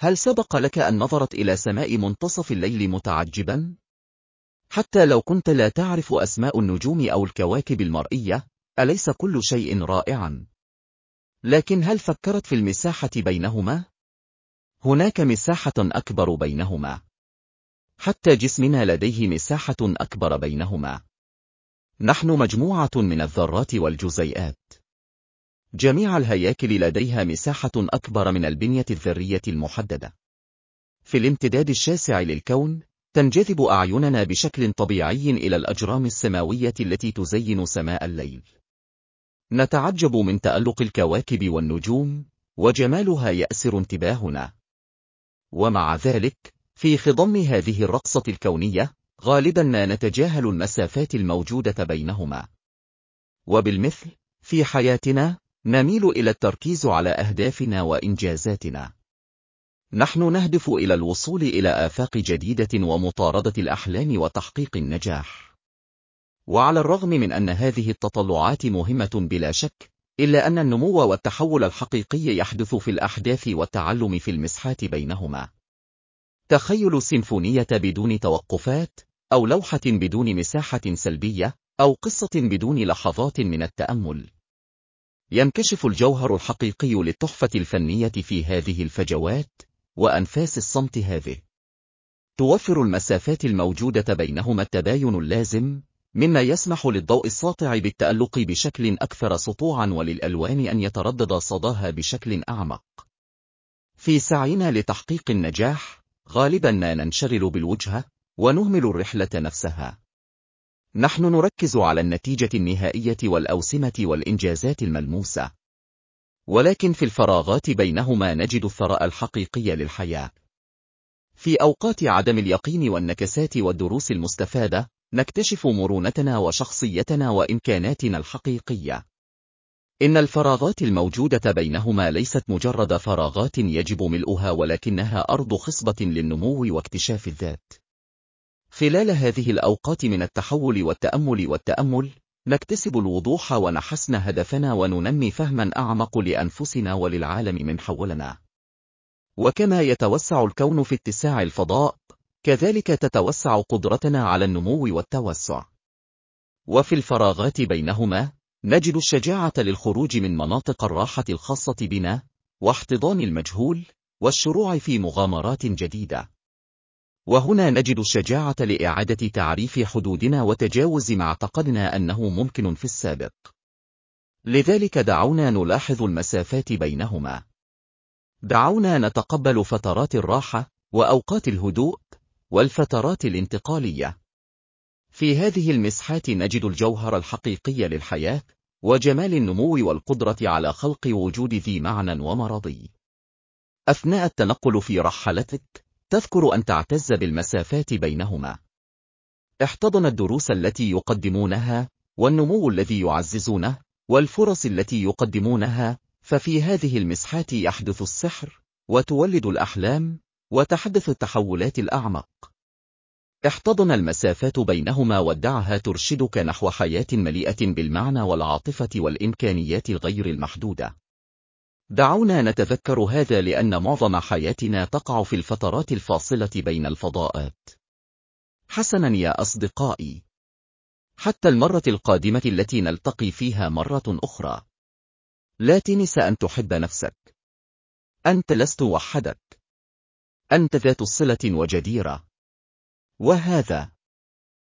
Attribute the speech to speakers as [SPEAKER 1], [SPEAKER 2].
[SPEAKER 1] هل سبق لك أن نظرت إلى سماء منتصف الليل متعجبا؟ حتى لو كنت لا تعرف أسماء النجوم أو الكواكب المرئية، أليس كل شيء رائعا؟ لكن هل فكرت في المساحة بينهما؟ هناك مساحة أكبر بينهما. حتى جسمنا لديه مساحة أكبر بينهما. نحن مجموعة من الذرات والجزيئات. جميع الهياكل لديها مساحة أكبر من البنية الذرية المحددة. في الامتداد الشاسع للكون، تنجذب أعيننا بشكل طبيعي إلى الأجرام السماوية التي تزين سماء الليل. نتعجب من تألق الكواكب والنجوم، وجمالها يأسر انتباهنا. ومع ذلك، في خضم هذه الرقصة الكونية، غالبا ما نتجاهل المسافات الموجودة بينهما. وبالمثل، في حياتنا، نميل إلى التركيز على أهدافنا وإنجازاتنا. نحن نهدف إلى الوصول إلى آفاق جديدة ومطاردة الأحلام وتحقيق النجاح. وعلى الرغم من أن هذه التطلعات مهمة بلا شك، إلا أن النمو والتحول الحقيقي يحدث في الأحداث والتعلم في المسحات بينهما. تخيل سيمفونية بدون توقفات، أو لوحة بدون مساحة سلبية، أو قصة بدون لحظات من التأمل. ينكشف الجوهر الحقيقي للتحفة الفنية في هذه الفجوات، وأنفاس الصمت هذه. توفر المسافات الموجودة بينهما التباين اللازم، مما يسمح للضوء الساطع بالتألق بشكل أكثر سطوعا وللألوان أن يتردد صداها بشكل أعمق. في سعينا لتحقيق النجاح، غالبا ما ننشغل بالوجهة، ونهمل الرحلة نفسها. نحن نركز على النتيجة النهائية والأوسمة والإنجازات الملموسة. ولكن في الفراغات بينهما نجد الثراء الحقيقي للحياة. في أوقات عدم اليقين والنكسات والدروس المستفادة، نكتشف مرونتنا وشخصيتنا وإمكاناتنا الحقيقية. إن الفراغات الموجودة بينهما ليست مجرد فراغات يجب ملؤها ولكنها أرض خصبة للنمو واكتشاف الذات. خلال هذه الأوقات من التحول والتأمل والتأمل، نكتسب الوضوح ونحسن هدفنا وننمي فهما أعمق لأنفسنا وللعالم من حولنا. وكما يتوسع الكون في اتساع الفضاء، كذلك تتوسع قدرتنا على النمو والتوسع. وفي الفراغات بينهما، نجد الشجاعة للخروج من مناطق الراحة الخاصة بنا، واحتضان المجهول، والشروع في مغامرات جديدة. وهنا نجد الشجاعة لإعادة تعريف حدودنا وتجاوز ما اعتقدنا أنه ممكن في السابق. لذلك دعونا نلاحظ المسافات بينهما. دعونا نتقبل فترات الراحة، وأوقات الهدوء، والفترات الانتقالية. في هذه المسحات نجد الجوهر الحقيقي للحياة، وجمال النمو والقدرة على خلق وجود ذي معنى ومرضي. أثناء التنقل في رحلتك، تذكر أن تعتز بالمسافات بينهما. احتضن الدروس التي يقدمونها، والنمو الذي يعززونه، والفرص التي يقدمونها، ففي هذه المسحات يحدث السحر، وتولد الأحلام، وتحدث التحولات الأعمق. احتضن المسافات بينهما ودعها ترشدك نحو حياة مليئة بالمعنى والعاطفة والإمكانيات غير المحدودة. دعونا نتذكر هذا لأن معظم حياتنا تقع في الفترات الفاصلة بين الفضاءات. حسنا يا أصدقائي. حتى المرة القادمة التي نلتقي فيها مرة أخرى. لا تنس أن تحب نفسك. أنت لست وحدك. أنت ذات صلة وجديرة. وهذا